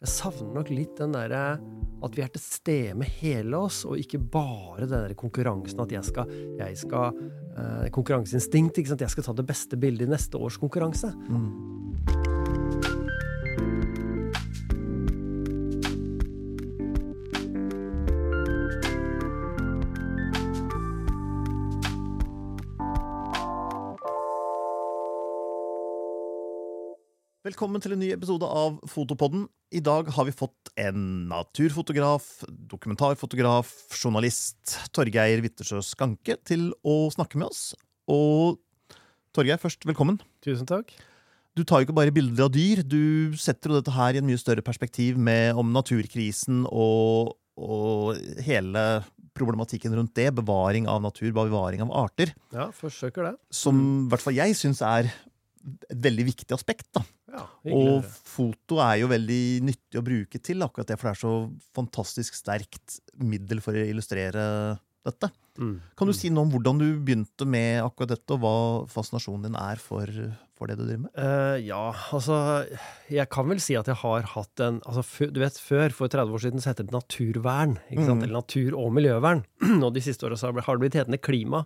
jeg savner nok litt den derre at vi er til stede med hele oss, og ikke bare den der konkurransen at jeg skal, jeg skal eh, Konkurranseinstinkt. ikke sant? Jeg skal ta det beste bildet i neste års konkurranse. Velkommen til en ny episode av Fotopodden. I dag har vi fått en naturfotograf, dokumentarfotograf, journalist, Torgeir Wittersjø Skanke, til å snakke med oss. Og Torgeir, først velkommen. Tusen takk. Du tar jo ikke bare bilder av dyr, du setter jo dette her i en mye større perspektiv med om naturkrisen og, og hele problematikken rundt det. Bevaring av natur, bevaring av arter. Ja, forsøker det. Som i hvert fall jeg syns er et veldig viktig aspekt. da. Ja, Og foto er jo veldig nyttig å bruke til akkurat det, for det er så fantastisk sterkt middel for å illustrere dette. Mm. Kan du si noe om hvordan du begynte med akkurat dette, og hva fascinasjonen din er for, for det du driver med? Uh, ja, altså Jeg kan vel si at jeg har hatt en altså, Du vet, Før, for 30 år siden, så het det naturvern. Mhm. Eller natur- og miljøvern. og de siste åra har det blitt hetende klima.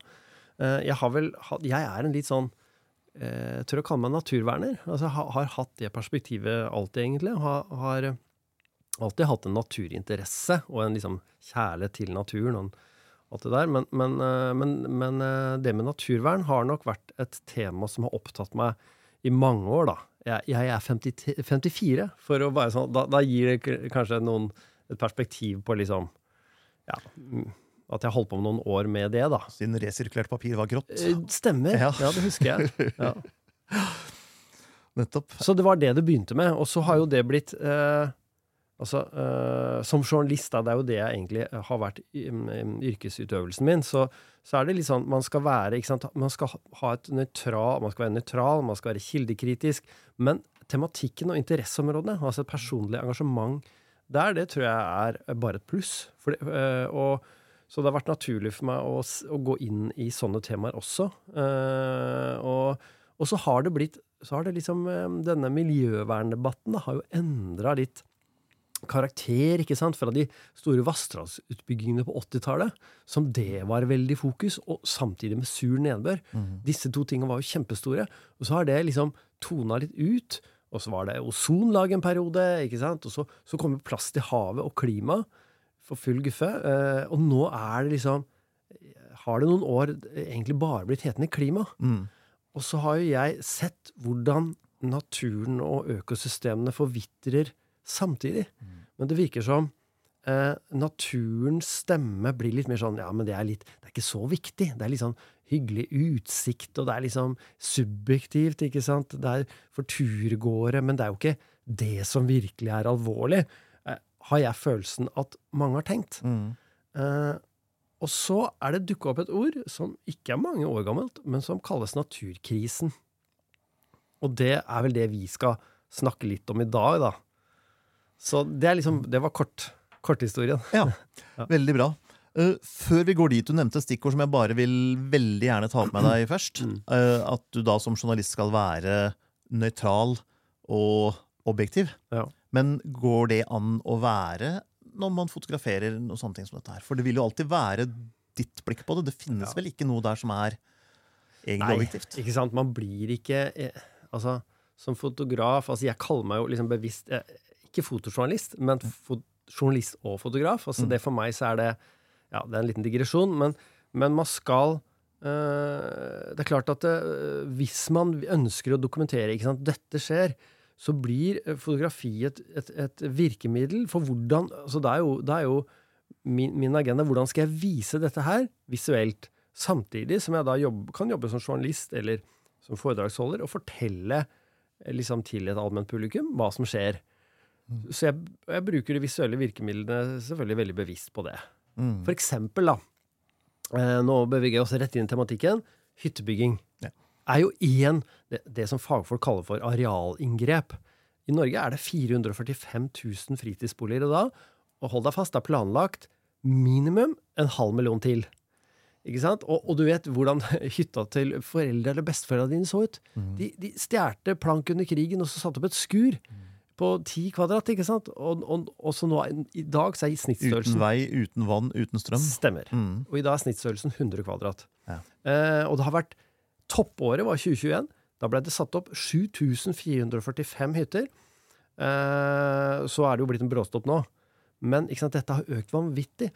Uh, jeg har vel Jeg er en litt sånn Jeg tør å kalle meg naturverner. Altså, jeg har, hatt det perspektivet alltid, egentlig. Har, har eh, alltid hatt en naturinteresse og en liksom kjærlighet til naturen. og alt det der. Men, men, eh, men, men eh, det med naturvern har nok vært et tema som har opptatt meg i mange år, da. Jeg, jeg er 50, 54, for å være sånn Da, da gir det kanskje noen et perspektiv på liksom Ja. At jeg holdt på med noen år med det, da. Siden resirkulert papir var grått. Eh, Stemmer. Ja. Ja, det husker jeg. Ja. Nettopp. Så det var det det begynte med. Og så har jo det blitt eh, Altså, eh, som journalist, da, det er jo det jeg egentlig har vært i, yrkesutøvelsen min, så, så er det litt sånn Man skal være ikke sant, Man skal ha et nøytral, man skal være nøytral, man skal være kildekritisk, men tematikken og interesseområdene, altså et personlig engasjement der, det tror jeg er bare et pluss. For eh, og, så det har vært naturlig for meg å, å gå inn i sånne temaer også. Uh, og, og så har det blitt så har det liksom eh, Denne miljøverndebatten da, har jo endra litt karakter, ikke sant, fra de store vassdragsutbyggingene på 80-tallet, som det var veldig fokus, og samtidig med sur nedbør. Disse to tingene var jo kjempestore. Og så har det liksom tona litt ut. Og så var det ozonlag en periode, ikke sant. Og så, så kom jo plass til havet og klima for full guffe. Eh, og nå er det liksom Har det noen år egentlig bare blitt hetende klima? Mm. Og så har jo jeg sett hvordan naturen og økosystemene forvitrer samtidig. Men det virker som eh, naturens stemme blir litt mer sånn Ja, men det er litt Det er ikke så viktig. Det er litt sånn hyggelig utsikt, og det er liksom subjektivt, ikke sant? Det er for turgåere, men det er jo ikke det som virkelig er alvorlig, har jeg følelsen at mange har tenkt. Mm. Eh, og så er det dukka opp et ord som ikke er mange år gammelt, men som kalles naturkrisen. Og det er vel det vi skal snakke litt om i dag, da. Så det er liksom Det var kort. Korthistorien. Ja, veldig bra. Uh, før vi går dit, du nevnte stikkord som jeg bare vil veldig gjerne ta opp med deg først. Eh, at du da som journalist skal være nøytral og objektiv. Ja. Men går det an å være når man fotograferer noe sånne ting som dette her? For det vil jo alltid være ditt blikk på det. Det finnes Ja. vel ikke noe der som er egentlig Nei, objektivt? ikke sant. Man blir ikke eh, Altså, som fotograf Altså, jeg kaller meg jo liksom bevisst eh, Ikke fotojournalist, men fot journalist og fotograf. Altså, det for meg så er det Ja, det er en liten digresjon, men, men man skal eh, Det er klart at det, hvis man ønsker å dokumentere ikke sant, dette skjer, så blir eh, fotografi et, et, et virkemiddel for hvordan altså det, er jo, det er jo min, min agenda. Hvordan skal jeg vise dette her visuelt? Samtidig som jeg da jobb, kan jobbe som journalist eller som foredragsholder og fortelle eh, liksom, til et allment publikum hva som skjer. Så jeg, jeg bruker de visuelle virkemidlene selvfølgelig veldig bevisst på det. Mm. For eksempel, da. Eh, nå beveger jeg oss rett inn i tematikken. Hyttebygging. Er jo igjen det, det som fagfolk kaller for arealinngrep. I Norge er det 445 000 fritidsboliger i dag, og hold deg fast, det er planlagt minimum en halv million til. Ikke sant? Og, og du vet hvordan hytta til foreldre eller besteforeldra dine så ut. De, de stjerte plank under krigen og så satte opp et skur på 10 kvadrat, ikke sant? Og, og, og så nå, i dag så er Uten vei, uten vann, uten strøm. Stemmer. Mm. Og i dag er snittstørrelsen 100 kvadrat. Ja. Eh, og det har vært Toppåret var 2021. Da ble det satt opp 7445 hytter. Eh, så er det jo blitt en bråstopp nå. Men ikke sant, dette har økt vanvittig.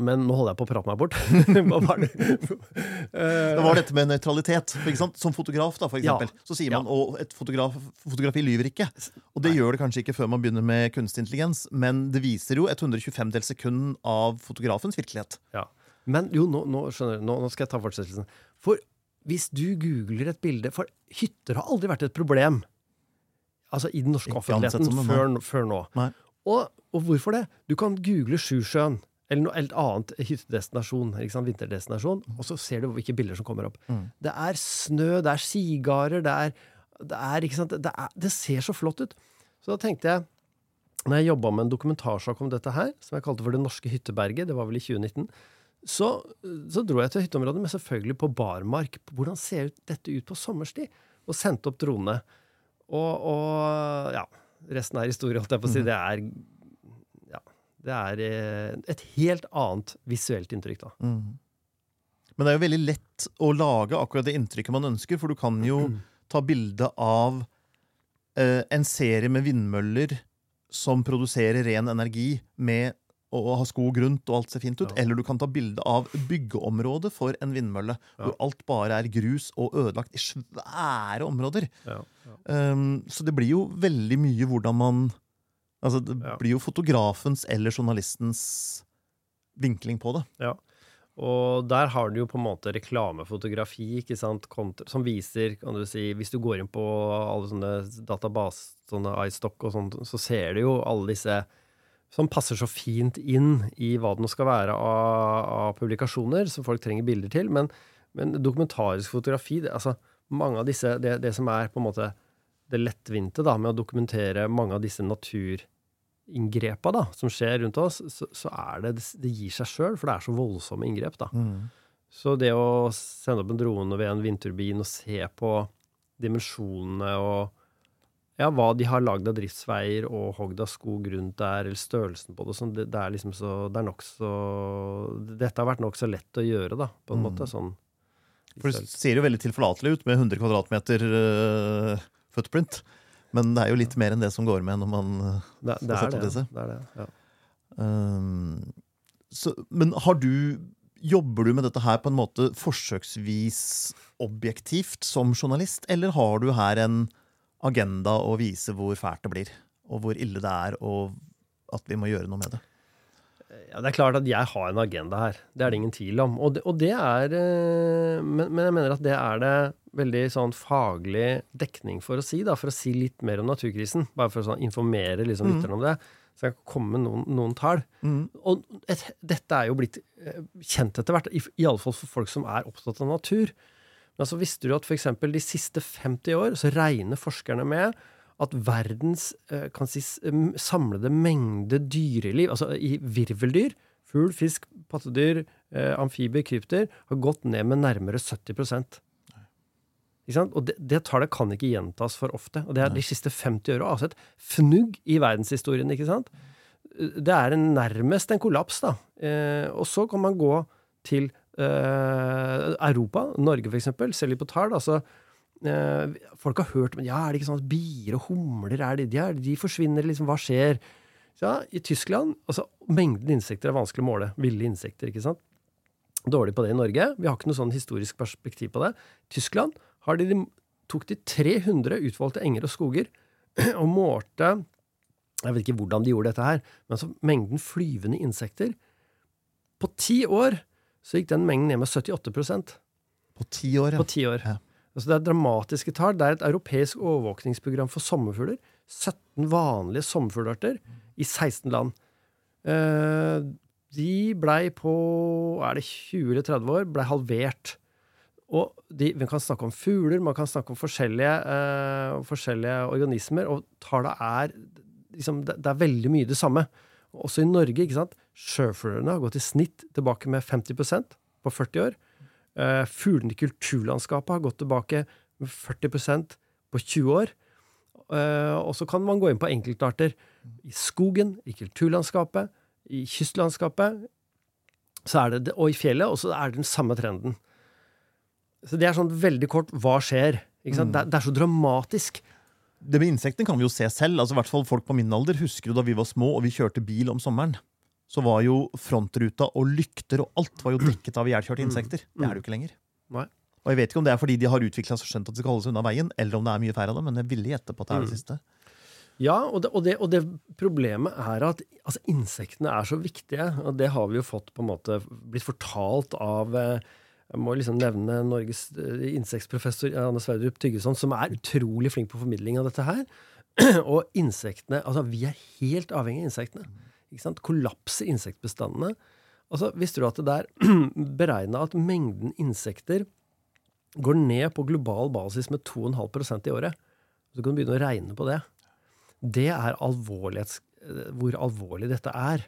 Men nå holder jeg på å prate meg bort. Hva var det? Det var dette med nøytralitet. Som fotograf, da, for Ja. eksempel, så sier Ja. man at et fotograf, fotografi lyver ikke. Og det gjør det kanskje ikke før man begynner med kunstig intelligens, men det viser jo et 125 dels sekund av fotografens virkelighet. Ja. Men jo, nå, nå, skjønner du, nå, nå skal jeg ta fortsettelsen. For hvis du googler et bilde For hytter har aldri vært et problem. Altså i den norske offentligheten før, før nå. Og, og hvorfor det? Du kan google Sjusjøen. Eller noe helt annet hyttedestinasjon, vinterdestinasjon, og så ser du hvilke bilder som kommer opp. Mm. Det er snø, det er sigarer, det er, det er? Det, er, det ser så flott ut. Så da tenkte jeg, når jeg jobba med en dokumentarsak om dette her, som jeg kalte for Det norske hytteberget, det var vel i 2019, så, så dro jeg til hytteområdet, men selvfølgelig på barmark. Hvordan ser dette ut på sommerstid? Og sendte opp dronene. Og, og ja, resten er historie, holdt jeg på å si. Det er ja, det er eh, et helt annet visuelt inntrykk, da. Mm. Men det er jo veldig lett å lage akkurat det inntrykket man ønsker, for du kan jo ta bilde av eh, en serie med vindmøller som produserer ren energi med å ha skog rundt og alt ser fint ut. Ja. Eller du kan ta bilde av byggeområdet for en vindmølle, Ja. hvor alt bare er grus og ødelagt i svære områder. Ja, Um, så det blir jo veldig mye hvordan man Altså, det Ja. blir jo fotografens eller journalistens vinkling på det. Og der har du jo på en måte reklamefotografi, ikke sant, kontra, som viser, kan du si Hvis du går inn på alle sånne database, sånne iStock og sånt, så ser du jo alle disse som passer så fint inn i hva det nå skal være av, av publikasjoner som folk trenger bilder til. Men, men dokumentarisk fotografi, det, altså mange av disse, det, det som er på en måte det lettvinte da, med å dokumentere mange av disse naturinngrepa da, som skjer rundt oss, så, så er det Det gir seg sjøl, for det er så voldsomme inngrep. da. Så det å sende opp en drone ved en vindturbin og se på dimensjonene og ja, hva de har lagd av driftsveier og hogd av skog rundt der, eller størrelsen på det, sånn, det, det er liksom så Det er nokså Dette har vært nokså lett å gjøre, da, på en Mm. måte. sånn For det ser jo veldig tilforlatelig ut med 100 kvadratmeter uh, footprint. Men det er jo litt mer enn det som går med når man eh, det, det, Få er sett det, disse. det er det. Ja. um, så, Men har du Jobber du med dette her på en måte forsøksvis objektivt som journalist, eller har du her en agenda å vise hvor fælt det blir, og hvor ille det er, og at vi må gjøre noe med det? Ja, Det er klart at jeg har en agenda her. Det er det ingen tvil om. Og det, og det er eh, men, men jeg mener at det er det veldig sånn faglig dekning for å si, da, for å si litt mer om naturkrisen. Bare for å sånn informere liksom, lytterne om det. Så jeg kan komme med noen, noen tall. Mm. Og et, dette er jo blitt eh, kjent etter hvert, iallfall for folk som er opptatt av natur. Men så Visste du at f.eks. de siste 50 år så regner forskerne med at verdens eh, kan si, m- samlede mengde dyreliv, altså i virveldyr, fugl, fisk, pattedyr, eh, amfibier, krypter, har gått ned med nærmere 70 ikke sant? Og det, det tallet kan ikke gjentas for ofte. Og det er de siste 50 åra altså et fnugg i verdenshistorien, ikke sant? Det er en, nærmest en kollaps, da. Eh, og så kan man gå til eh, Europa, Norge eksempel, litt på tall. altså eh, Folk har hørt men ja, er det ikke sånn at bier og humler er de, de, de forsvinner, liksom, hva skjer? Så ja, I Tyskland altså Mengden insekter er vanskelig å måle. Ville insekter, ikke sant? Dårlig på det i Norge. Vi har ikke noe sånn historisk perspektiv på det. Tyskland har de, de, tok de 300 utvalgte enger og skoger og målte Jeg vet ikke hvordan de gjorde dette her, men altså mengden flyvende insekter På ti år så gikk den mengden ned med 78% På ti år, ja. på ti år. Ja. Altså det er dramatiske tall. Det er et europeisk overvåkningsprogram for sommerfugler. 17 vanlige sommerfuglarter i 16 land. Eh, de blei på er det 20 eller 30 år blei halvert. Og de, man kan snakke om fugler, man kan snakke om forskjellige, eh, forskjellige organismer, og tallene er liksom, det, det er veldig mye det samme. Også i Norge. ikke sant? Sjøfuglene har gått i snitt tilbake med 50% på 40 år. Uh, fuglene i kulturlandskapet har gått tilbake med 40% på 20 år. Uh, og så kan man gå inn på enkeltarter i skogen, i kulturlandskapet, i kystlandskapet, så det, og i fjellet, og så er det den samme trenden. Så det er sånn veldig kort hva skjer? Sant? Det, er- det er så dramatisk. Det med insektene kan vi jo se selv. altså i hvert fall Folk på min alder husker jo da vi var små og vi kjørte bil om sommeren. Så var jo frontruta og lykter og alt var jo dekket av ihjelkjørte insekter. Det er det jo ikke lenger. Nei. Og jeg vet ikke om det er fordi de har utvikla seg skjønt at de skal holde seg unna veien, eller om det er mye færre av dem, men jeg ville gjette på at det er det siste. Ja, og det, og det, og det problemet er at altså, insektene er så viktige. Og det har vi jo fått på en måte blitt fortalt av eh, Jeg må liksom nevne Norges eh, insektprofessor Anne Sverdrup Tyggeson, som er utrolig flink på formidling av dette her. Og insektene Altså, vi er helt avhengig av insektene. Ikke sant? Kollapser insektbestandene. Altså, Visste du at det er beregna at mengden insekter går ned på global basis med 2,5% i året? Så kan du begynne å regne på det. Det er alvorlighets, eh, hvor alvorlig dette er.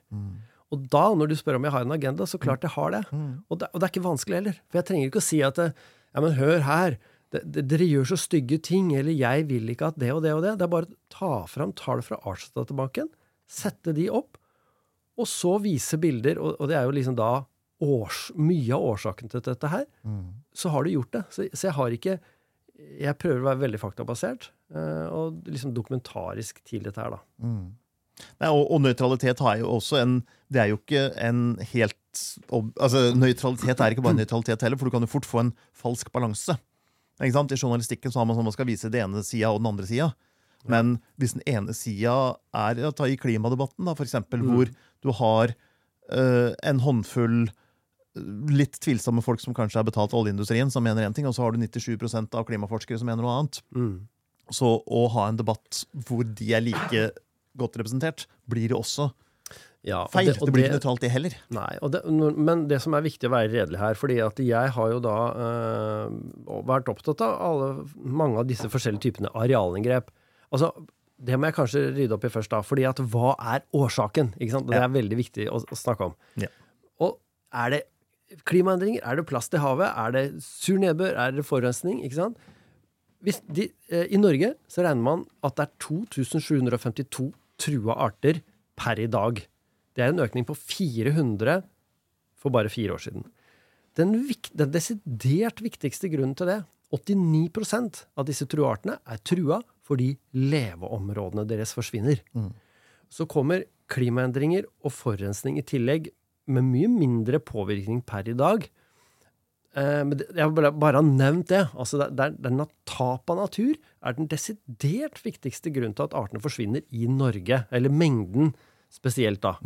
Og da, når du spør om jeg har en agenda, så klart jeg har det. Og det, og det er ikke vanskelig heller. For jeg trenger ikke å si at ja, men hør her, det, det, dere gjør så stygge ting, eller jeg vil ikke at det og det og det. Det er bare å ta fram tall fra Artsdatabanken, sette de opp, og så vise bilder. Og, og det er jo liksom da års, mye av årsaken til dette her. Så har du gjort det. Så, så jeg har ikke Jeg prøver å være veldig faktabasert eh, og liksom dokumentarisk til dette her, da. Nei, og, og nøytralitet har jo også en Det er jo ikke en helt Altså, Nøytralitet er ikke bare nøytralitet heller, for du kan jo fort få en falsk balanse. Ikke sant? I journalistikken så har man sånn man skal vise det ene sida og den andre sida. Men hvis den ene sida er ja, Ta i klimadebatten, da, for eksempel, hvor du har uh, en håndfull eh, litt tvilsomme folk som kanskje er betalt av oljeindustrien, som mener én ting, og så har du 97% av klimaforskere som mener noe annet. Mm. Så å ha en debatt hvor de er like godt representert, blir det også Ja, feil. det- Det, blir ikke nøytralt, det heller. Nei, det, men det som er viktig å være redelig her, fordi at jeg har jo da øh, vært opptatt av alle, mange av disse forskjellige typene arealinngrep. Altså, det må jeg kanskje rydde opp i først, da. fordi at hva er årsaken? Ikke sant? Det Ja. er veldig viktig å, å snakke om. Ja. Og er det klimaendringer? Er det plast i havet? Er det sur nedbør? Er det forurensning? Ikke sant? De, eh, I Norge så regner man at det er 2752 trua arter per i dag. Det er en økning på 400 for bare fire år siden. Den, den desidert viktigste grunnen til det, 89% av disse truartene, er trua fordi leveområdene deres forsvinner. Så kommer klimaendringer og forurensning i tillegg med mye mindre påvirkning per i dag. Eh, men jeg vil bare, ha nevnt det. Altså det, det er, det er Tap av natur er den desidert viktigste grunnen til at artene forsvinner i Norge. Eller mengden spesielt, da.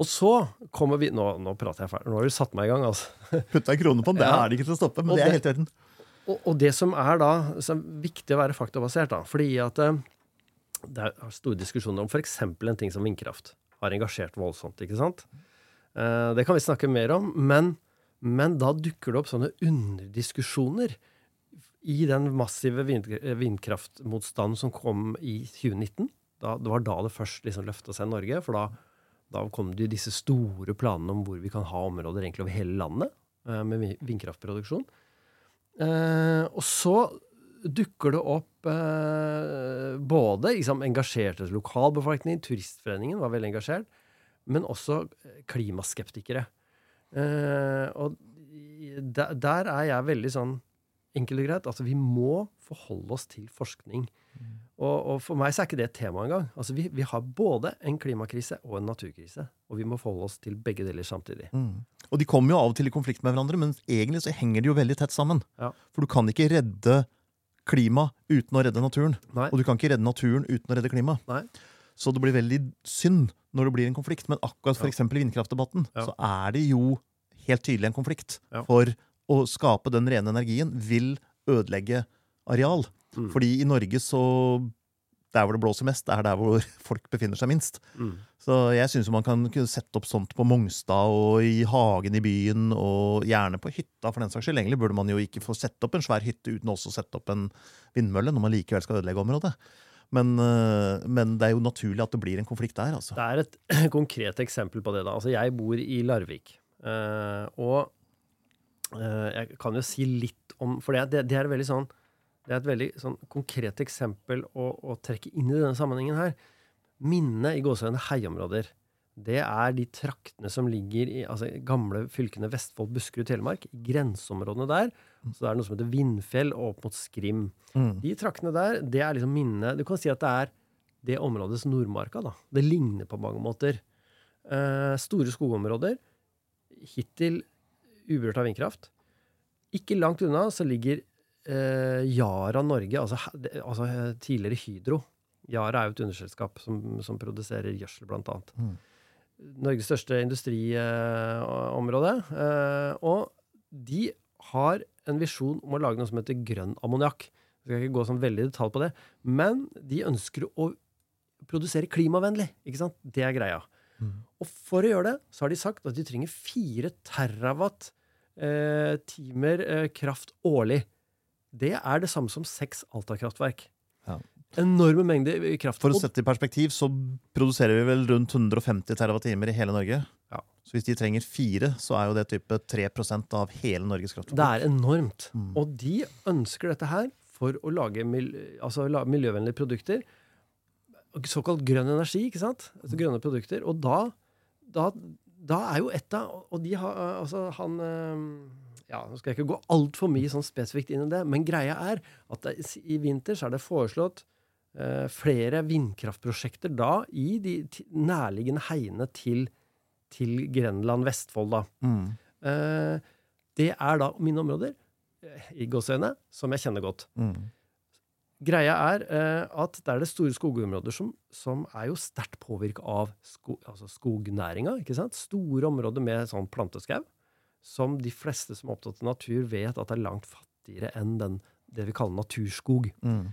Og så kommer vi Nå, nå prater jeg ferdig. Nå har du satt meg i gang, altså. Putta en krone på den, det Ja. er det ikke til å stoppe. Men Og det er helt verden. Og, og det som er da som er viktig å være faktabasert, da, fordi at eh, det er store diskusjoner om f.eks. en ting som vindkraft. Har engasjert voldsomt, ikke sant? Eh, det kan vi snakke mer om, men, men da dukker det opp sånne underdiskusjoner i den massive vind, vindkraftmotstanden som kom i 2019. Da, det var da det først liksom løfta seg i Norge, for da, da kom det disse store planene om hvor vi kan ha områder egentlig over hele landet eh, med vindkraftproduksjon. Eh, og så dukker det opp eh, både liksom, engasjerte lokalbefolkning, turistforeningen var veldig engasjert, men også eh, klimaskeptikere. Eh, og der, der er jeg veldig sånn enkelt og greit. Altså, vi må forholde oss til forskning. Og, og for meg så er ikke det et tema engang. Altså, vi, vi har både en klimakrise og en naturkrise. Og vi må forholde oss til begge deler samtidig. Og de kommer jo av og til i konflikt med hverandre, men egentlig så henger de jo veldig tett sammen. Ja. For du kan ikke redde klima uten å redde naturen. Nei. Og du kan ikke redde naturen uten å redde klima. Nei. Så det blir veldig synd når det blir en konflikt. Men akkurat for Ja. i vindkraftdebatten Ja. så er det jo helt tydelig en konflikt. Ja. For å skape den rene energien vil ødelegge areal. Mm. Fordi i Norge så Der hvor det blåser mest, er der hvor folk befinner seg minst. Mm. Så jeg syns man kan sette opp sånt på Mongstad og i hagen i byen, og gjerne på hytta, for den saks skyld. Egentlig burde man jo ikke få sette opp en svær hytte uten også å sette opp en vindmølle, når man likevel skal ødelegge området. Men, øh, men det er jo naturlig at det blir en konflikt der, altså. Det er et konkret eksempel på det. da. Altså, jeg bor i Larvik. eh, og eh, jeg kan jo si litt om For det, det er veldig sånn Det er et veldig sånn, konkret eksempel å, å trekke inn i denne sammenhengen her. Minne i gåsehudene heiområder. Det er de traktene som ligger i altså, gamle fylkene Vestfold, Buskerud, Telemark. I grenseområdene der. Så det er noe som heter Vindfjell og opp mot Skrim. Mm. De traktene der, det er liksom minnet Du kan si at det er det områdets Nordmarka, da. Det ligner på mange måter. Eh, store skogområder. Hittil uberørt av vindkraft. Ikke langt unna så ligger eh, Yara Norge, altså, altså eh, tidligere Hydro. Yara er jo et underselskap som, som produserer gjødsel, blant annet. Mm. Norges største industriområde. Eh, og de har en visjon om å lage noe som heter grønn ammoniakk. Skal ikke gå sånn veldig i detalj på det, men de ønsker å produsere klimavennlig. ikke sant? Det er greia. Mm. Og for å gjøre det, så har de sagt at de trenger fire terawatt eh, timer eh, kraft årlig. Det er det samme som seks Alta-kraftverk. Ja. Enorme mengder kraft. For å sette det i perspektiv, så produserer vi vel rundt 150 TWh i hele Norge. Ja. Så hvis de trenger fire, så er jo det type 3% av hele Norges Det er enormt. Mm. Og de ønsker dette her for å lage mil altså, miljøvennlige produkter. Såkalt grønn energi, ikke sant? Altså, grønne produkter. Og da, da, da er jo ett av Og de har Altså, han eh, ja, Nå skal jeg ikke gå altfor mye sånn spesifikt inn i det, men greia er at i vinter så er det foreslått flere vindkraftprosjekter da i de nærliggende heiene til, til Grenland, Vestfold, da. Mm. Eh, det er da mine områder, eh, i gåseøyne, som jeg kjenner godt. Mm. Greia er eh, at det er det store skogområder som, som er jo sterkt påvirka av sko, altså skognæringa. ikke sant? Store områder med sånn planteskau, som de fleste som er opptatt av natur, vet at er langt fattigere enn den, det vi kaller naturskog. Mm.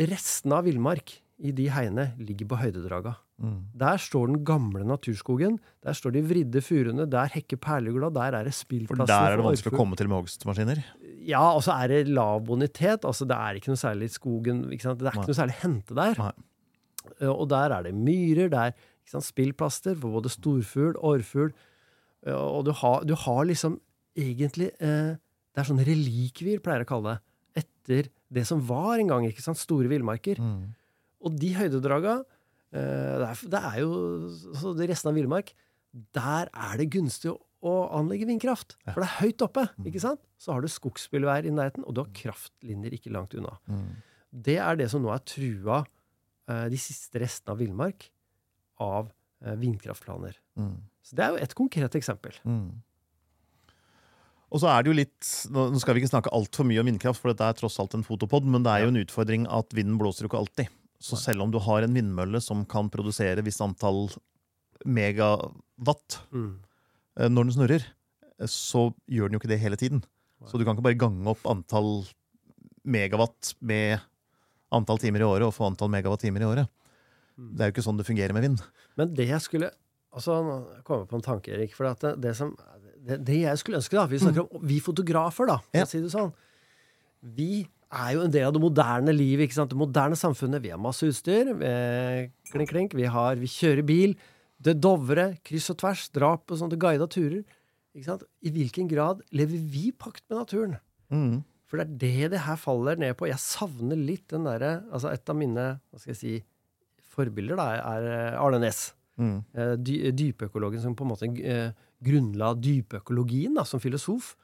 Restene av villmark i de heiene ligger på høydedraga. Mm. Der står den gamle naturskogen. Der står de vridde furuene. Der hekker perlegla. Der er det spillplasser. For der er det vanskelig å komme til med hogstmaskiner. Ja, og så er det lav bonitet. Altså, det er ikke noe særlig skogen. Det er Nei. ikke noe særlig hente der. Nei. Eh, Og der er det myrer. Det er ikke sant, spillplaster for både storfugl, orrfugl. Eh, Og du har, du har liksom egentlig eh, Det er sånne relikvier, pleier jeg å kalle det. Etter det som var en gang. ikke sant, Store villmarker. Mm. Og de høydedraga eh, det, er, det er jo så det Resten av villmark, der er det gunstig å, å anlegge vindkraft. For det er høyt oppe. ikke sant? Så har du skogsbilvær i nærheten, og du har kraftlinjer ikke langt unna. Mm. Det er det som nå er trua, eh, de siste restene av villmark, av eh, vindkraftplaner. Mm. Så det er jo et konkret eksempel. Mm. Og så er det jo litt Nå skal vi ikke snakke altfor mye om vindkraft, for dette er tross alt en fotopod, men det er jo en utfordring at vinden blåser jo ikke alltid. Så selv om du har en vindmølle som kan produsere visst antall megawatt Mm. eh, når den snurrer, eh, så gjør den jo ikke det hele tiden. Så du kan ikke bare gange opp antall megawatt med antall timer i året og få antall megawatt-timer i året. Mm. Det er jo ikke sånn det fungerer med vind. Men det jeg skulle Altså, nå kommer jeg på en tanke, Erik. For at det, det, som, det, det jeg skulle ønske, da Vi snakker om vi fotografer, da, for Ja. å si det sånn. Vi er jo en del av det moderne livet, ikke sant? det moderne samfunnet. Vi har masse utstyr. Vi, klink, klink. Vi, har, vi kjører bil. Det Dovre, kryss og tvers, Drap og sånne guida turer. Ikke sant? I hvilken grad lever vi i pakt med naturen? Mm. For det er det det her faller ned på. Jeg savner litt den derre altså Et av mine hva skal jeg si, forbilder da, er Arne Næss. Mm. Eh, dy, dypøkologen som på en måte eh, grunnla dypøkologien da, som filosof.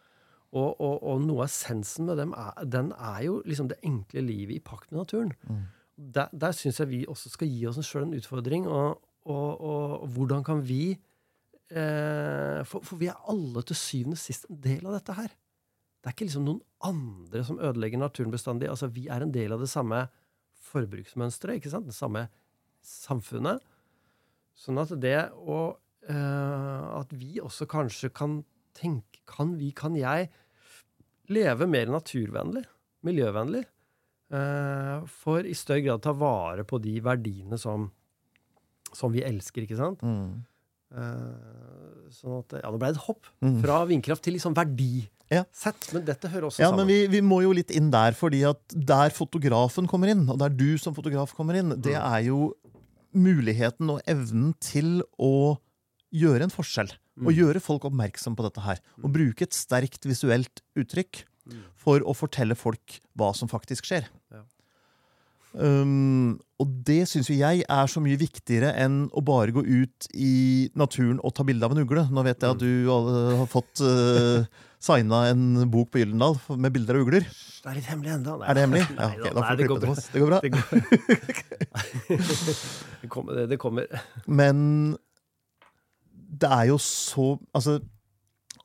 Og, og, og noe av essensen med dem er, den er jo liksom det enkle livet i pakt med naturen. Mm. Der, der syns jeg vi også skal gi oss sjøl en utfordring. Og, og, og hvordan kan vi eh, for, for vi er alle til syvende og sist en del av dette her. Det er ikke liksom noen andre som ødelegger naturen bestandig. Altså, vi er en del av det samme forbruksmønsteret? Det samme samfunnet. Sånn at det å At vi også kanskje kan tenke Kan vi, kan jeg leve mer naturvennlig? Miljøvennlig? Eh, for i større grad ta vare på de verdiene som, som vi elsker, ikke sant? Mm. Eh, sånn at Ja, nå ble det et hopp Mm. fra vindkraft til liksom Ja. verdisett. Men dette hører også Ja, sammen. men vi, vi må jo litt inn der, fordi at der fotografen kommer inn, og der du som fotograf kommer inn, det Mm. er jo muligheten og evnen til å gjøre en forskjell. Og Mm. gjøre folk oppmerksom på dette her. Og bruke et sterkt visuelt uttrykk for å fortelle folk hva som faktisk skjer. Ja. Um, og det syns jo jeg er så mye viktigere enn å bare gå ut i naturen og ta bilde av en ugle. Nå vet jeg at du har fått uh, signa en bok på Gyllendal med bilder av ugler. Det er litt hemmelig ennå. Er det hemmelig? Ja, okay, da, får du klippe det oss. Det går bra. Det går. det, kommer, det kommer. Men det er jo så Altså,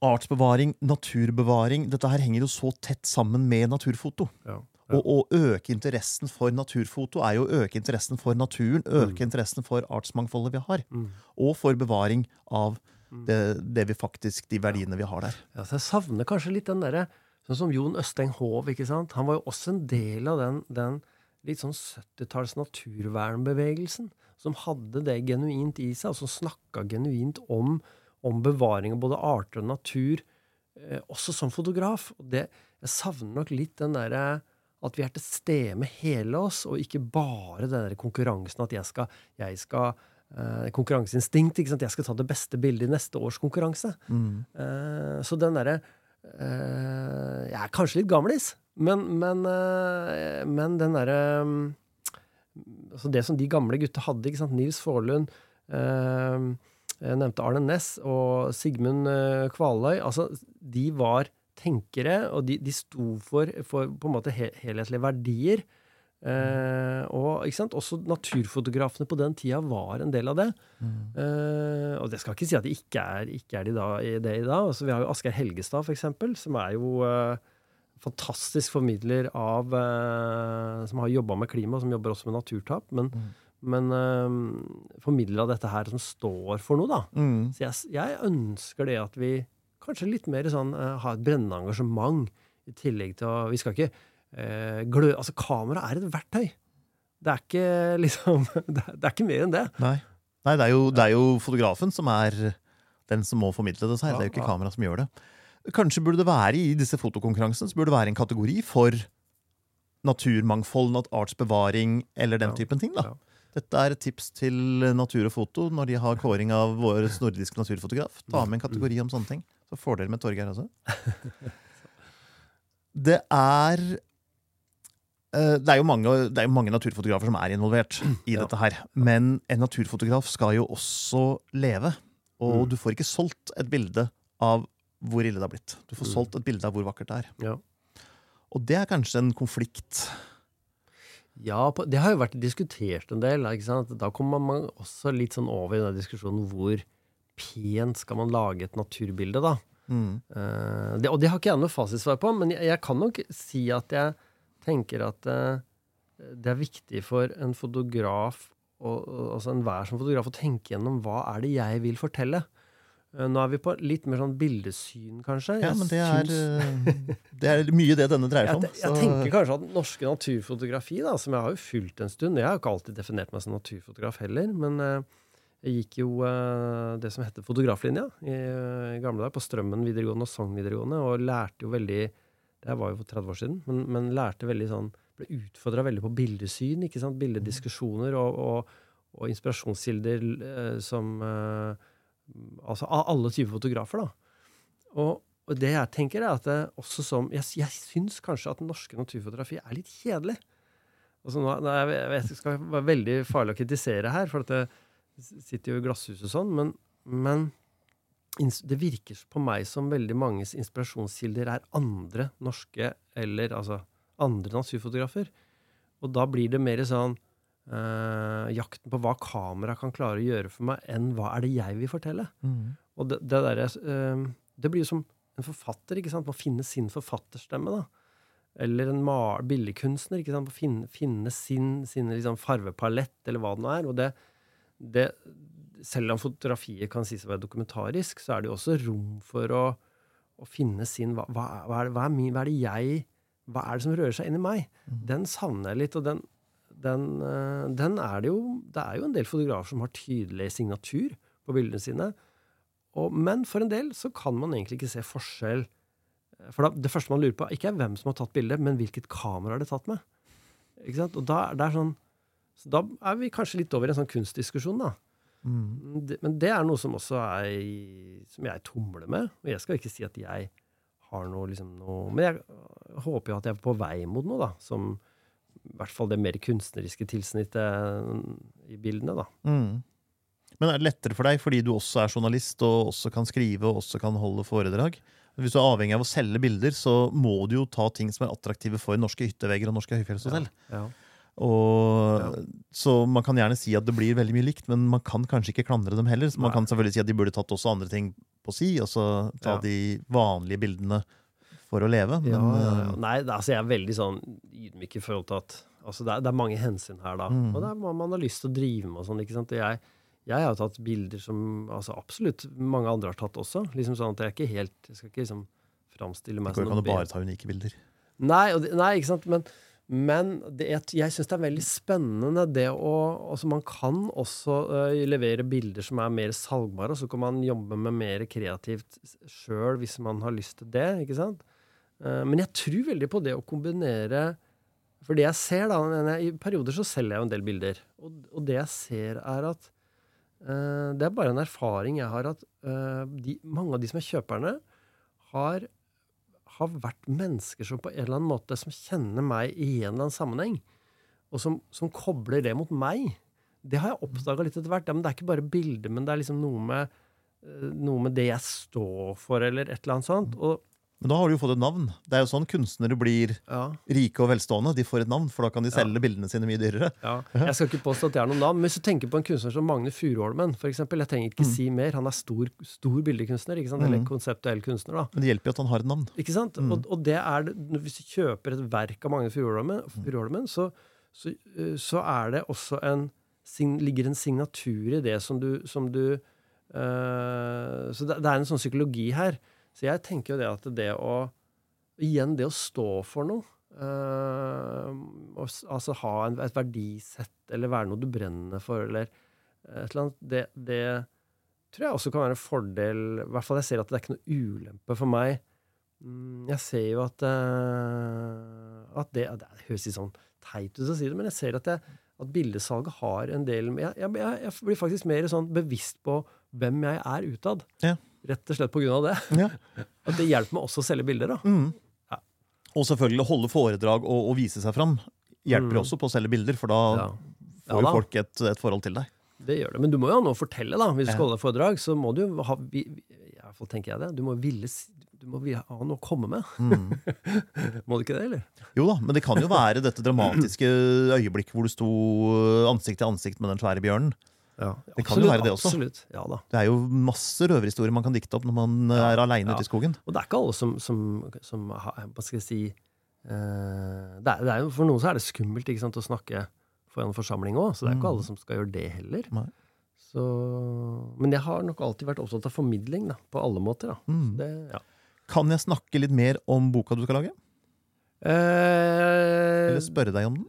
artsbevaring, naturbevaring Dette her henger jo så tett sammen med naturfoto. Ja. Og å øke interessen for naturfoto er jo å øke interessen for naturen, øke interessen for artsmangfoldet vi har, Mm. og for bevaring av det, det vi faktisk, de verdiene vi har der. Ja, så jeg savner kanskje litt den derre Sånn som Jon Østeng Hov. ikke sant? Han var jo også en del av den, den litt sånn 70-talls naturvernbevegelsen. Som hadde det genuint i seg, og som snakka genuint om, om bevaring av både arter og natur. Eh, også som fotograf. Og det, jeg savner nok litt den derre at vi er til stede med hele oss, og ikke bare den der konkurransen at jeg skal, jeg skal eh, Konkurranseinstinkt. ikke sant? Jeg skal ta det beste bildet i neste års konkurranse. Eh, så den derre eh, Jeg er kanskje litt gamlis, men, men, eh, men den derre mm, altså Det som de gamle gutta hadde, ikke sant? Nils Forlund eh, Jeg nevnte Arne Næss og Sigmund eh, Kvaløy. Altså, de var tenkere, og de, de sto for, for på en måte helhetlige verdier. Eh, og ikke sant? Også naturfotografene på den tida var en del av det. Eh, og det skal ikke si at de ikke er, ikke er de da, i det i dag. Altså, vi har jo Asgeir Helgestad, for eksempel, som er jo eh, fantastisk formidler av eh, Som har jobba med klima, som jobber også med naturtap. Men, men eh, formidler av dette her som står for noe, da. Mm. Så jeg, jeg ønsker det at vi kanskje litt mer sånn eh, har et brennende engasjement, i tillegg til å Vi skal ikke eh, glø... Altså, kamera er et verktøy. Det er ikke liksom Det er, det er ikke mer enn det. Nei. Nei, det er, jo, det er jo fotografen som er den som må formidle det. Seg. Ja, det er jo ikke ja. kamera som gjør det. Kanskje burde det være i disse fotokonkurransene så burde det være en kategori for naturmangfold, artsbevaring eller den typen ting. da. Dette er et tips til Natur og Foto når de har kåring av vår nordiske naturfotograf. Ta med en kategori om sånne ting. Så får dere med Torgeir også. Det er eh, det er, jo mange, det er jo mange naturfotografer som er involvert i dette her. Men en naturfotograf skal jo også leve. Og Mm. du får ikke solgt et bilde av hvor ille det har blitt. Du får Mm. solgt et bilde av hvor vakkert det er. Ja. Og det er kanskje en konflikt. Ja, det har jo vært diskutert en del. Da kommer man også litt sånn over i den diskusjonen hvor pent skal man lage et naturbilde, da. Mm. Uh, det, og det har ikke jeg noe fasitsvar på, men jeg, jeg kan nok si at jeg tenker at uh, det er viktig for en fotograf, og, og, altså enhver som fotograf, å tenke gjennom hva er det jeg vil fortelle. Eh, nå er vi på litt mer sånn bildesyn, kanskje. Ja, men det er, eh, det er mye det denne dreier seg om. Jeg, jeg tenker kanskje at norske naturfotografi, da, som jeg har jo fulgt en stund Jeg har jo ikke alltid definert meg som naturfotograf heller, men eh, jeg gikk jo det som heter fotograflinja i, i gamle dager, på Strømmen videregående og Sogn videregående, og lærte jo veldig Det var jo for 30 år siden, men, men lærte veldig sånn Ble utfordra veldig på bildesyn, ikke sant? Bildediskusjoner og, og, og inspirasjonskilder som Altså av alle typer fotografer, da. Og, og det jeg tenker, er at det også som Jeg, jeg syns kanskje at den norske naturfotografi er litt kjedelig. Altså nå, nå, jeg, vet- jeg skal være veldig farlig å kritisere her, for det sitter jo i glasshuset og sånn, men, men det virker på meg som veldig manges inspirasjonskilder er andre norske eller altså andre naturfotografer. Og da blir det mer sånn eh, jakten på hva kamera kan klare å gjøre for meg, enn hva er det jeg vil fortelle. Mm. Og det, det der, uh, Det blir jo som en forfatter, ikke sant? Må finne sin forfatterstemme, da. Eller en billedkunstner, ikke sant? Må finne, finne sin, sin liksom farvepalett, eller hva det nå er. Og det, det Selv om fotografiet kan sies å være dokumentarisk, så er det jo også rom for å, å finne sin hva, hva, er- hva, er, min, hva er det jeg Hva er det som rører seg inni meg? Den savner jeg litt, og den, den, eh, den er det jo Det er jo en del fotografer som har tydelig signatur på bildene sine. Og, men for en del så kan man egentlig ikke se forskjell. For da, det første man lurer på, ikke er hvem som har tatt bildet, men hvilket kamera er det tatt med. Ikke sant? Og da, det er sånn, så da er vi kanskje litt over i en sånn kunstdiskusjon, da. Mm. Det, men det er noe som også er som jeg tumler med. Og jeg skal ikke si at jeg har noe, liksom, noe Men jeg håper jo at jeg er på vei mot noe, da. Som i hvert fall det mer kunstneriske tilsnittet øh, i bildene, da. Mm. Men er det lettere for deg fordi du også er journalist og også kan skrive og også kan holde foredrag? Hvis du er avhengig av å selge bilder, så må du jo ta ting som er attraktive for norske hyttevegger og norske høyfjellshotell. Ja. Og, Ja. Så man kan gjerne si at det blir veldig mye likt, men man kan kanskje ikke klandre dem heller. Så man Nei. kan selvfølgelig si at de burde tatt også andre ting på si, og så ta Ja. de vanlige bildene for å leve. Men Ja, eh, Nei, altså jeg er veldig sånn ydmyk i forhold til at altså det, er, det er mange hensyn her, da. Mm. Og det er hva man har lyst til å drive med og sånn. ikke sant? Jeg, jeg har tatt bilder som altså absolutt mange andre har tatt også. liksom sånn at Jeg er ikke helt, jeg skal ikke liksom framstille meg går Kan noe bare ta unike bilder. Nei, det, nei ikke sant? Men, men det, jeg, jeg syns det er veldig spennende det å altså Man kan også uh, levere bilder som er mer salgbare, og så kan man jobbe med mer kreativt sjøl hvis man har lyst til det. ikke sant? Eh, men jeg tror veldig på det å kombinere For det jeg ser, da I perioder så selger jeg jo en del bilder. Og, det jeg ser, er at eh, Det er bare en erfaring jeg har, at eh, de, mange av de som er kjøperne, har har vært mennesker som på en eller annen måte som kjenner meg i en eller annen sammenheng, og som, som kobler det mot meg. Det har jeg oppdaga litt etter hvert. Ja, men det er ikke bare bilder, men det er liksom noe med, noe med det jeg står for, eller et eller annet sånt. Og, Men da har du jo fått et navn. Det er jo sånn kunstnere blir ja, rike og velstående. De får et navn, for da kan de selge bildene sine mye dyrere. ja. Jeg skal ikke påstå at jeg er noen navn, men hvis du tenker på en kunstner som Magne Furuholmen, eksempel, jeg trenger ikke si mer, han er stor, stor bildekunstner, ikke sant? eller Mm. konseptuell kunstner, da. Men det hjelper jo at han har et navn. Ikke sant? Mm. Og, og det er det, Hvis du kjøper et verk av Magne Furuholmen, Furuholmen, så, så, uh, så er det også en ligger en signatur i det som du, som du uh, Så det, det er en sånn psykologi her. Så jeg tenker jo det at det å Igjen, det å stå for noe. uh, altså ha en, et verdisett, eller være noe du brenner for, eller et eller annet, det, det tror jeg også kan være en fordel. I hvert fall jeg ser at det er ikke noe ulempe for meg. Mm, Jeg ser jo at, uh, at det, det høres litt sånn teit ut å si det, men jeg ser at, jeg, at bildesalget har en del jeg, jeg, jeg blir faktisk mer sånn bevisst på hvem jeg er utad. Ja. Rett og slett på grunn av det. Ja. At det hjelper meg også å selge bilder. da. Mm. Ja. Og selvfølgelig holde foredrag og, og vise seg fram hjelper Mm. også på å selge bilder, for da Ja. får jo da. folk et, et forhold til deg. Det gjør det. Men du må jo ha noe å fortelle, da. Hvis du Ja. skal holde foredrag, så må du ha I hvert fall tenker jeg det. Du må, ville, du må ha noe å komme med. Mm. Må du ikke det, eller? Jo da, men det kan jo være dette dramatiske øyeblikket hvor du sto ansikt til ansikt med den svære bjørnen. Ja, Det kan jo være det også. Absolutt. Ja da. Det er jo masse røverhistorier man kan dikte opp når man Ja, er aleine ja. ute i skogen. Og det er ikke alle som, som, som Hva skal jeg si uh, det, er, det er For noen så er det skummelt ikke sant, å snakke foran en forsamling òg, så det er ikke Mm. alle som skal gjøre det heller. Nei. Så, men jeg har nok alltid vært opptatt av formidling, da, på alle måter. Da. Mm. Det, ja. Kan jeg snakke litt mer om boka du skal lage? eh, Eller spørre deg om den?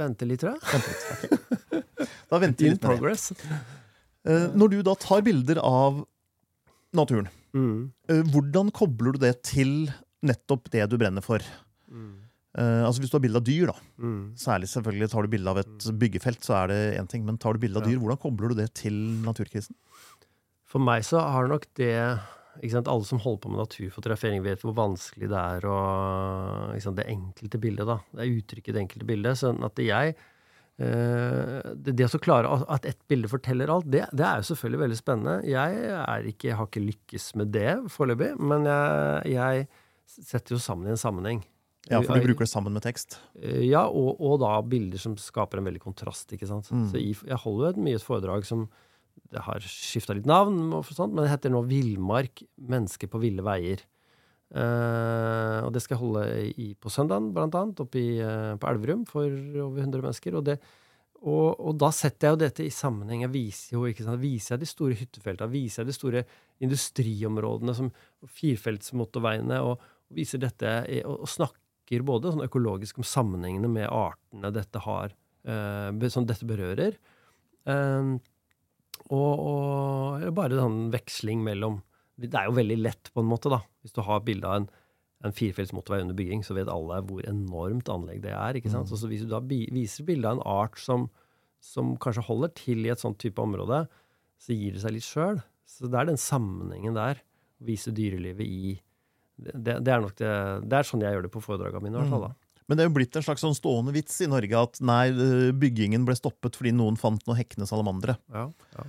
Vente litt, tror jeg. Vente litt. Da venter vi litt med det. progress. Eh, Når du da tar bilder av naturen, Mm. eh, hvordan kobler du det til nettopp det du brenner for? Mm. Eh, altså Hvis du har bilde av dyr, da, Mm. særlig selvfølgelig tar du bilde av et byggefelt, så er det én ting, men tar du bilde av dyr, hvordan kobler du det til naturkrisen? For meg så har nok det Alle som holder på med naturfotografering, vet hvor vanskelig det er å ikke sant, Det enkelte bildet, da. Det er uttrykket i det enkelte bildet. Sånn at jeg eh, det, det å så klare at ett bilde forteller alt, det, det er jo selvfølgelig veldig spennende. Jeg er ikke, har ikke lykkes med det foreløpig, men jeg, jeg setter jo sammen i en sammenheng. Ja, For du bruker det sammen med tekst. Eh, Ja, og, og da bilder som skaper en veldig kontrast. ikke sant? Mm. Så Jeg holder jo et mye et foredrag som det har skifta litt navn, men det heter nå 'Villmark mennesker på ville veier'. Uh, og det skal jeg holde i, på søndagen, blant annet, oppe i, uh, på Elverum for over 100 mennesker. Og, det, og, og da setter jeg jo dette i sammenheng. Jeg viser jo ikke sant? Viser jeg de store hyttefeltene, viser jeg de store industriområdene, som firefeltsmotorveiene, og, og viser dette i- og, og snakker både sånn økologisk om sammenhengene med artene dette har, uh, som dette berører. Eh, og, og bare sånn veksling mellom Det er jo veldig lett, på en måte, da. Hvis du har bilde av en, en firefelts motorvei under bygging, så vet alle hvor enormt anlegg det er. ikke sant? Mm. Så, så hvis du da viser bilde av en art som, som kanskje holder til i et sånt type område, så gir det seg litt sjøl. Så det er den sammenhengen der. Vise dyrelivet i Det, det, er nok det, det er sånn jeg gjør det på foredragene mine. i hvert fall da. Men det er jo blitt en slags sånn stående vits i Norge at nei, eh, byggingen ble stoppet fordi noen fant noen hekkende salamandere. Ja, ja.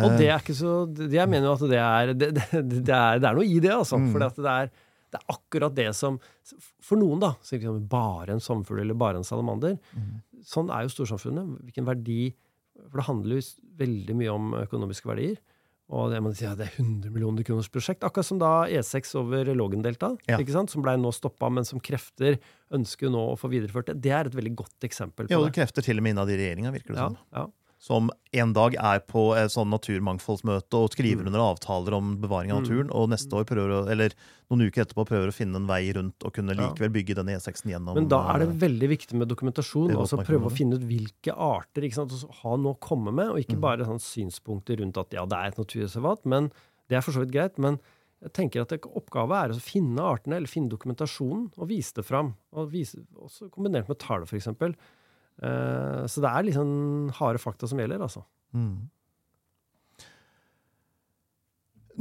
Og det er ikke så Jeg mener jo at det er Det, det, det, er, det er noe i det, altså. Mm. For det, er, det er akkurat det som For noen, da, så er liksom bare en sommerfugl eller bare en salamander. Mm. Sånn er jo storsamfunnet. Hvilken verdi For det handler jo veldig mye om økonomiske verdier. Og det, man sier, ja, det er 100 millioner kroners prosjekt. Akkurat som da E6 over Lågendeltaet, Ja. som blei nå stoppa, men som krefter ønsker nå å få videreført det. Det er et veldig godt eksempel Ja, på og det det. krefter til og med innad i regjeringa, virker det Ja, som. ja. Som en dag er på et sånn naturmangfoldsmøte og skriver Mm. under avtaler om bevaring av naturen, og neste år prøver å, eller noen uker etterpå prøver å finne en vei rundt og kunne likevel bygge denne E6-en gjennom Men da er det eh, veldig viktig med dokumentasjon. altså Prøve å finne ut hvilke arter ikke sant? og så ha noe å komme med, og Mm. ikke bare sånn synspunkter rundt at ja, det er et naturreservat. Men det er for så vidt greit. Men jeg tenker at det, oppgave er å finne artene, eller finne dokumentasjonen, og vise det fram. Og vise, også kombinert med tall, f.eks. Uh, så det er liksom harde fakta som gjelder, altså. Mm.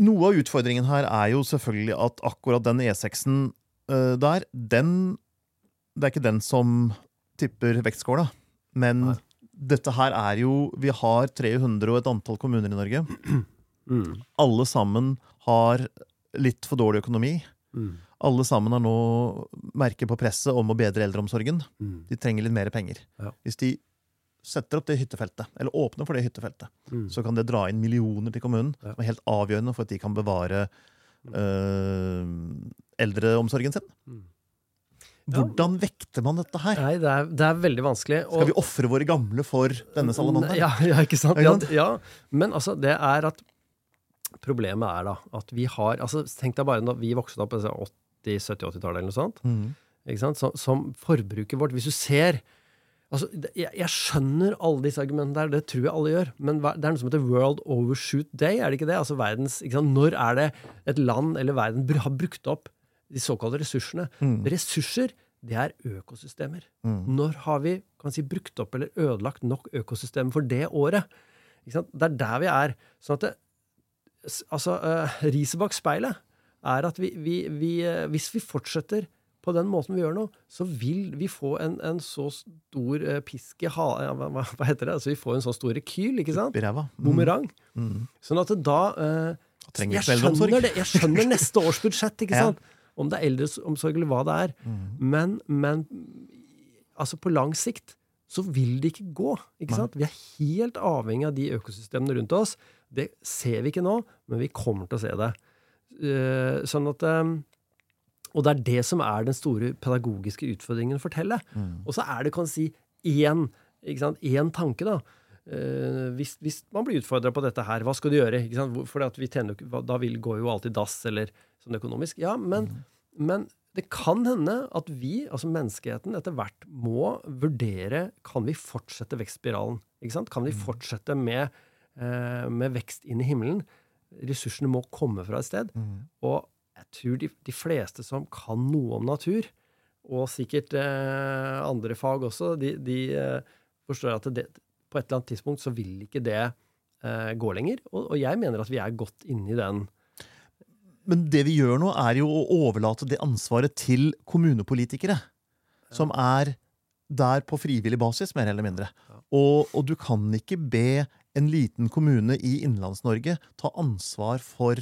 Noe av utfordringen her er jo selvfølgelig at akkurat den E6-en uh, der, den Det er ikke den som tipper vektskåla, men Nei. dette her er jo Vi har 300 og et antall kommuner i Norge. Mm. Alle sammen har litt for dårlig økonomi. Mm. Alle sammen har nå merker på presset om å bedre eldreomsorgen. Mm. De trenger litt mer penger. Ja. Hvis de setter opp det hyttefeltet, eller åpner for det hyttefeltet, Mm. så kan det dra inn millioner til kommunen, Ja. som er helt avgjørende for at de kan bevare øh, eldreomsorgen sin. Mm. Hvordan vekter man dette her? Nei, det er, det er veldig vanskelig. og- Skal vi ofre våre gamle for denne salamanderen? Ja, ja, ikke sant? Ja, ja. Men altså, det er at Problemet er da at vi har altså Tenk deg bare da vi vokste opp på 80-, 70-80-tallet eller noe sånt. Mm. Ikke sant? Så, som forbruket vårt Hvis du ser altså, jeg, jeg skjønner alle disse argumentene der, det tror jeg alle gjør. Men det er noe som heter World Overshoot Day, er det ikke det? Altså verdens, ikke sant? Når er det et land eller verden har brukt opp de såkalte ressursene? Mm. Ressurser, det er økosystemer. Mm. Når har vi kan man si, brukt opp eller ødelagt nok økosystemer for det året? Ikke sant? Det er der vi er. Sånn at det, altså, uh, riset bak speilet er at vi, vi, vi, eh, hvis vi fortsetter på den måten vi gjør nå, så vil vi få en, en så stor uh, pisk i ha... hva, hva- heter det? Altså, vi får en så stor rekyl, ikke sant? Mm. Bumerang. Mm. Sånn at da eh, jeg, skjønner det, jeg skjønner neste års budsjett, ikke Ja. Om det er eldreomsorg eller hva det er. Mm. Men, men altså på lang sikt så vil det ikke gå. ikke sant? Vi er helt avhengig av de økosystemene rundt oss. Det ser vi ikke nå, men vi kommer til å se det. Eh, sånn at eh, Og det er det som er den store pedagogiske utfordringen å fortelle. Mm. Og så er det kan si én, ikke sant, én tanke, da. Uh, hvis, hvis man blir utfordra på dette her, hva skal du gjøre? Ikke sant? For da vil, går jo alltid dass, eller sånn økonomisk. Ja, men, men det kan hende at vi, altså menneskeheten, etter hvert må vurdere Kan vi fortsette vekstspiralen? Ikke sant? Kan vi fortsette med, med vekst inn i himmelen? Ressursene må komme fra et sted. Mm. Og jeg tror de, de fleste som kan noe om natur, og sikkert eh, andre fag også, de, de eh, forstår at det, på et eller annet tidspunkt så vil ikke det eh, gå lenger. Og, og jeg mener at vi er godt inne i den. Men det vi gjør nå, er jo å overlate det ansvaret til kommunepolitikere. Som er der på frivillig basis, mer eller mindre. Ja. Og, og du kan ikke be en liten kommune i Innlands-Norge ta ansvar for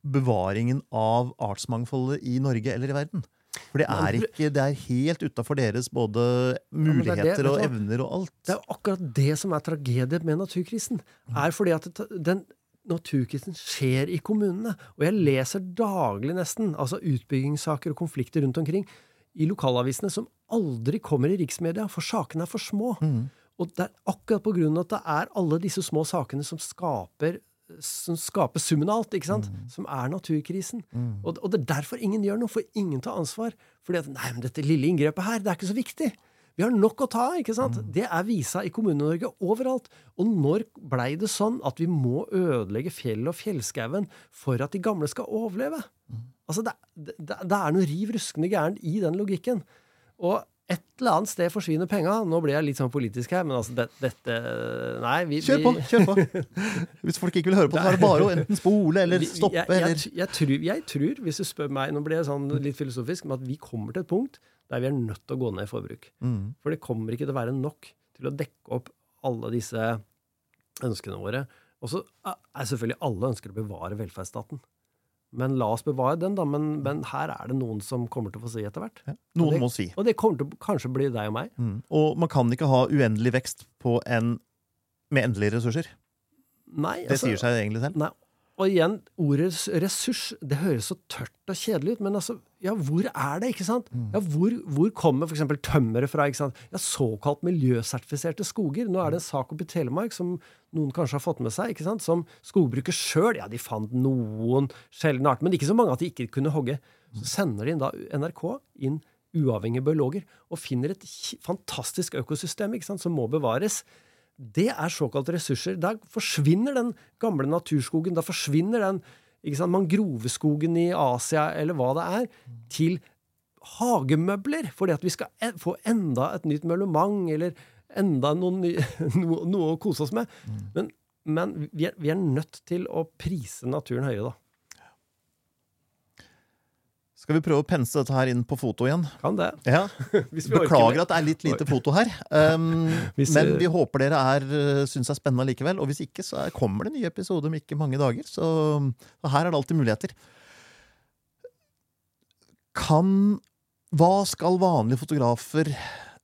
bevaringen av artsmangfoldet i Norge eller i verden. For det er ikke, det er helt utafor deres både men det er det, muligheter og evner og alt. Det er jo akkurat det som er tragedien med naturkrisen. er fordi at den Naturkrisen skjer i kommunene. Og jeg leser daglig nesten altså utbyggingssaker og konflikter rundt omkring i lokalavisene som aldri kommer i riksmedia, for sakene er for små. Mm. Og det er akkurat på grunn av at det er alle disse små sakene som skaper, som skaper summen av alt, ikke sant? Som er naturkrisen. Mm. Og, og det er derfor ingen gjør noe, for ingen tar ansvar. Fordi at nei, men dette lille inngrepet her, det er ikke så viktig. Vi har nok å ta av, ikke sant? Det er visa i Kommune-Norge overalt. Og når blei det sånn at vi må ødelegge fjellet og fjellskauen for at de gamle skal overleve? Altså, det, det, det er noe riv ruskende gærent i den logikken. Og et eller annet sted forsvinner penga. Nå blir jeg litt sånn politisk her, men altså det, dette Nei, vi, Kjør på! vi- kjør på Hvis folk ikke vil høre på, så er det bare å enten spole eller stoppe. Jeg, jeg, eller... jeg, tror, jeg tror, hvis du spør meg, nå blir jeg sånn litt filosofisk, men at vi kommer til et punkt der vi er nødt til å gå ned i forbruk. Mm. For det kommer ikke til å være nok til å dekke opp alle disse ønskene våre. Og så er selvfølgelig alle ønsker å bevare velferdsstaten. Men la oss bevare den, da. Men, men her er det noen som kommer til å få si etter hvert. Ja. Noen det- må si. Og det kommer til å kanskje bli deg og meg. Mm. Og man kan ikke ha uendelig vekst på en med endelige ressurser. Nei, Det altså- sier seg egentlig selv. Nei. Og igjen, ordet ressurs, det høres så tørt og kjedelig ut, men altså, ja, hvor er det, ikke sant? Mm. Ja, hvor, hvor kommer f.eks. tømmeret fra, ikke sant? Ja, såkalt miljøsertifiserte skoger. Nå er det en sak oppe i Telemark som noen kanskje har fått med seg, ikke sant? Som skogbruker sjøl, ja, de fant noen sjeldne arter, men ikke så mange at de ikke kunne hogge. Så sender de inn da NRK inn uavhengige biologer og finner et fantastisk økosystem, ikke sant, som må bevares. Det er såkalte ressurser. Da forsvinner den gamle naturskogen, da forsvinner den ikke sant, mangroveskogen i Asia, eller hva det er, til hagemøbler. Fordi at vi skal e- få enda et nytt mølement, eller enda ny, noe, noe å kose oss med. Men, men vi, er, vi er nødt til å prise naturen høyere, da. Skal vi prøve å pense dette her inn på foto igjen? Kan det. Ja. Beklager at det er litt lite foto her. Um, Hvis- men vi håper dere er, uh, syns det er spennende likevel. Og hvis ikke, så er, kommer det nye episoder om ikke mange dager. Så, så her er det alltid muligheter. Kan Hva skal vanlige fotografer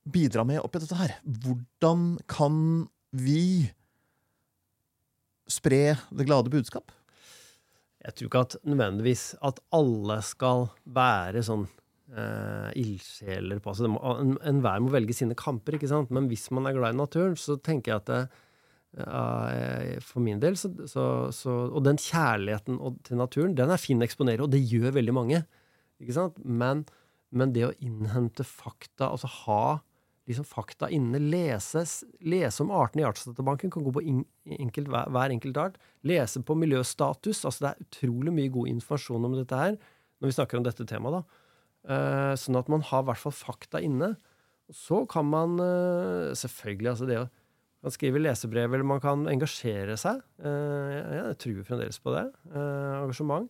bidra med oppi dette her? Hvordan kan vi spre det glade budskap? Jeg tror ikke at nødvendigvis at alle skal være sånn eh, ildsjeler på altså det må- en- Enhver må velge sine kamper, ikke sant? Men hvis man er glad i naturen, så tenker jeg at det, eh, For min del, så, så, så Og den kjærligheten til naturen, den er fin å eksponere, og det gjør veldig mange. Ikke sant? Men, men det å innhente fakta, altså ha liksom fakta inne, lese, lese om artene i Artsdatabanken, kan gå på enkelt, hver, hver enkelt art. Lese på miljøstatus. altså Det er utrolig mye god informasjon om dette her når vi snakker om dette temaet. da. Uh, sånn at man har i hvert fall fakta inne. Så kan man uh, selvfølgelig altså det å man skriver lesebrev, eller man kan engasjere seg. Eh, jeg, jeg fremdeles på det. Engasjement.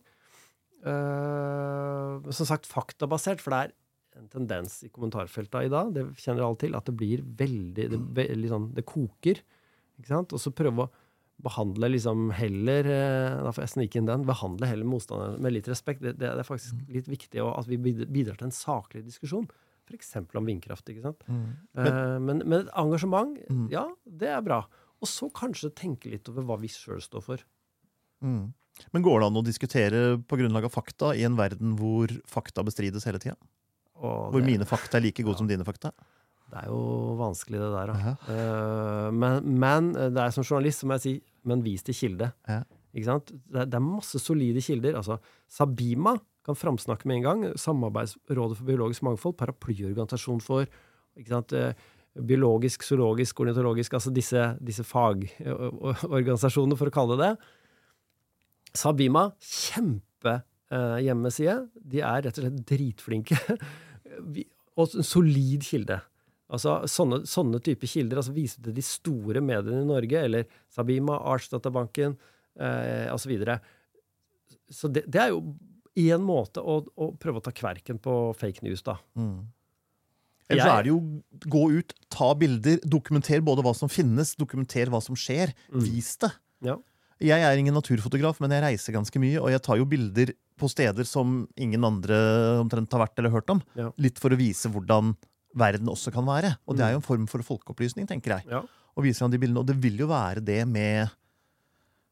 Som sagt faktabasert, for det er en tendens i kommentarfelta i dag, det kjenner alle til, at det blir veldig Det, veldig sånn, det koker. Ikke sant? Og så prøve å behandle liksom heller eh, Da får jeg snike inn den. Behandle heller motstanderen med litt respekt. Det, det er faktisk litt viktig at vi bidrar til en saklig diskusjon. F.eks. om vindkraft. ikke sant? Eh, men, men et engasjement, Mm. ja, det er bra. Og så kanskje tenke litt over hva vi sjøl står for. Mm. Men går det an å diskutere på grunnlag av fakta i en verden hvor fakta bestrides hele tida? Hvor det, mine fakta er like gode som dine fakta? det er jo vanskelig, det der. Ja. Uh, men, men eh, det er som journalist, så må jeg si, men vis til kilde. Ja. Ikke sant? Det, det er masse solide kilder. Altså, Sabima kan framsnakke med en gang. Samarbeidsrådet for biologisk mangfold, paraplyorganisasjon for ikke sant? eh, biologisk, zoologisk, ornitologisk, altså disse, disse fagorganisasjonene, for å kalle det det. Sabima, kjempe eh. De er rett og slett dritflinke. Vi, og en solid kilde. Altså Sånne, sånne type kilder altså viser til de store mediene i Norge, eller Sabima, Artsdatabanken eh, osv. Så, videre. så det, det er jo én måte å, å prøve å ta kverken på fake news, da. Mm. Eller så er det jo gå ut, ta bilder, dokumenter både hva som finnes, dokumenter hva som skjer. Vis det. Ja. Jeg er ingen naturfotograf, men jeg reiser ganske mye, og jeg tar jo bilder på steder som ingen andre omtrent har vært eller hørt om. Ja. Litt for å vise hvordan verden også kan være. Og det er jo en form for folkeopplysning, tenker jeg. Ja. Og viser fram de bildene. Og det vil jo være det med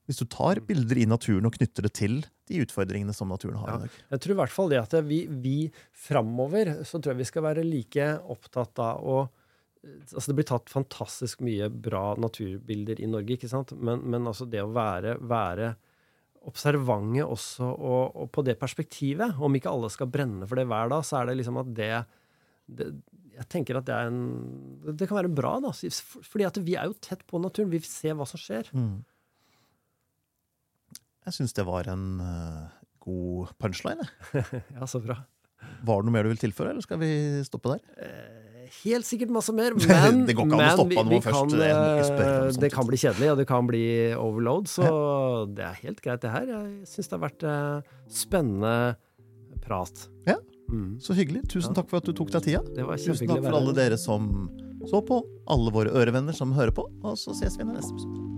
Hvis du tar bilder i naturen og knytter det til de utfordringene som naturen har Ja. Jeg tror i hvert fall det at vi, vi framover så tror jeg vi skal være like opptatt av å Altså det blir tatt fantastisk mye bra naturbilder i Norge, ikke sant? Men, men altså det å være, være observante også og, og på det perspektivet, om ikke alle skal brenne for det hver dag, så er det liksom at det, det Jeg tenker at det er en Det kan være bra, da. Fordi at vi er jo tett på naturen. Vi ser hva som skjer. Mm. Jeg syns det var en uh, god punchline. Ja, så bra. Var det noe mer du vil tilføre, eller skal vi stoppe der? Eh, helt sikkert masse mer, men, Det går ikke an å stoppe vi, vi først- kan, eh, sånt. det kan bli kjedelig, og det kan bli overload, så det er helt greit, det her. Jeg syns det har vært eh, spennende prat. Ja. Mm. Så hyggelig. Tusen Ja. takk for at du tok deg tida. Det var Tusen takk for alle dere som så på, alle våre ørevenner som hører på, og så ses vi i neste episode.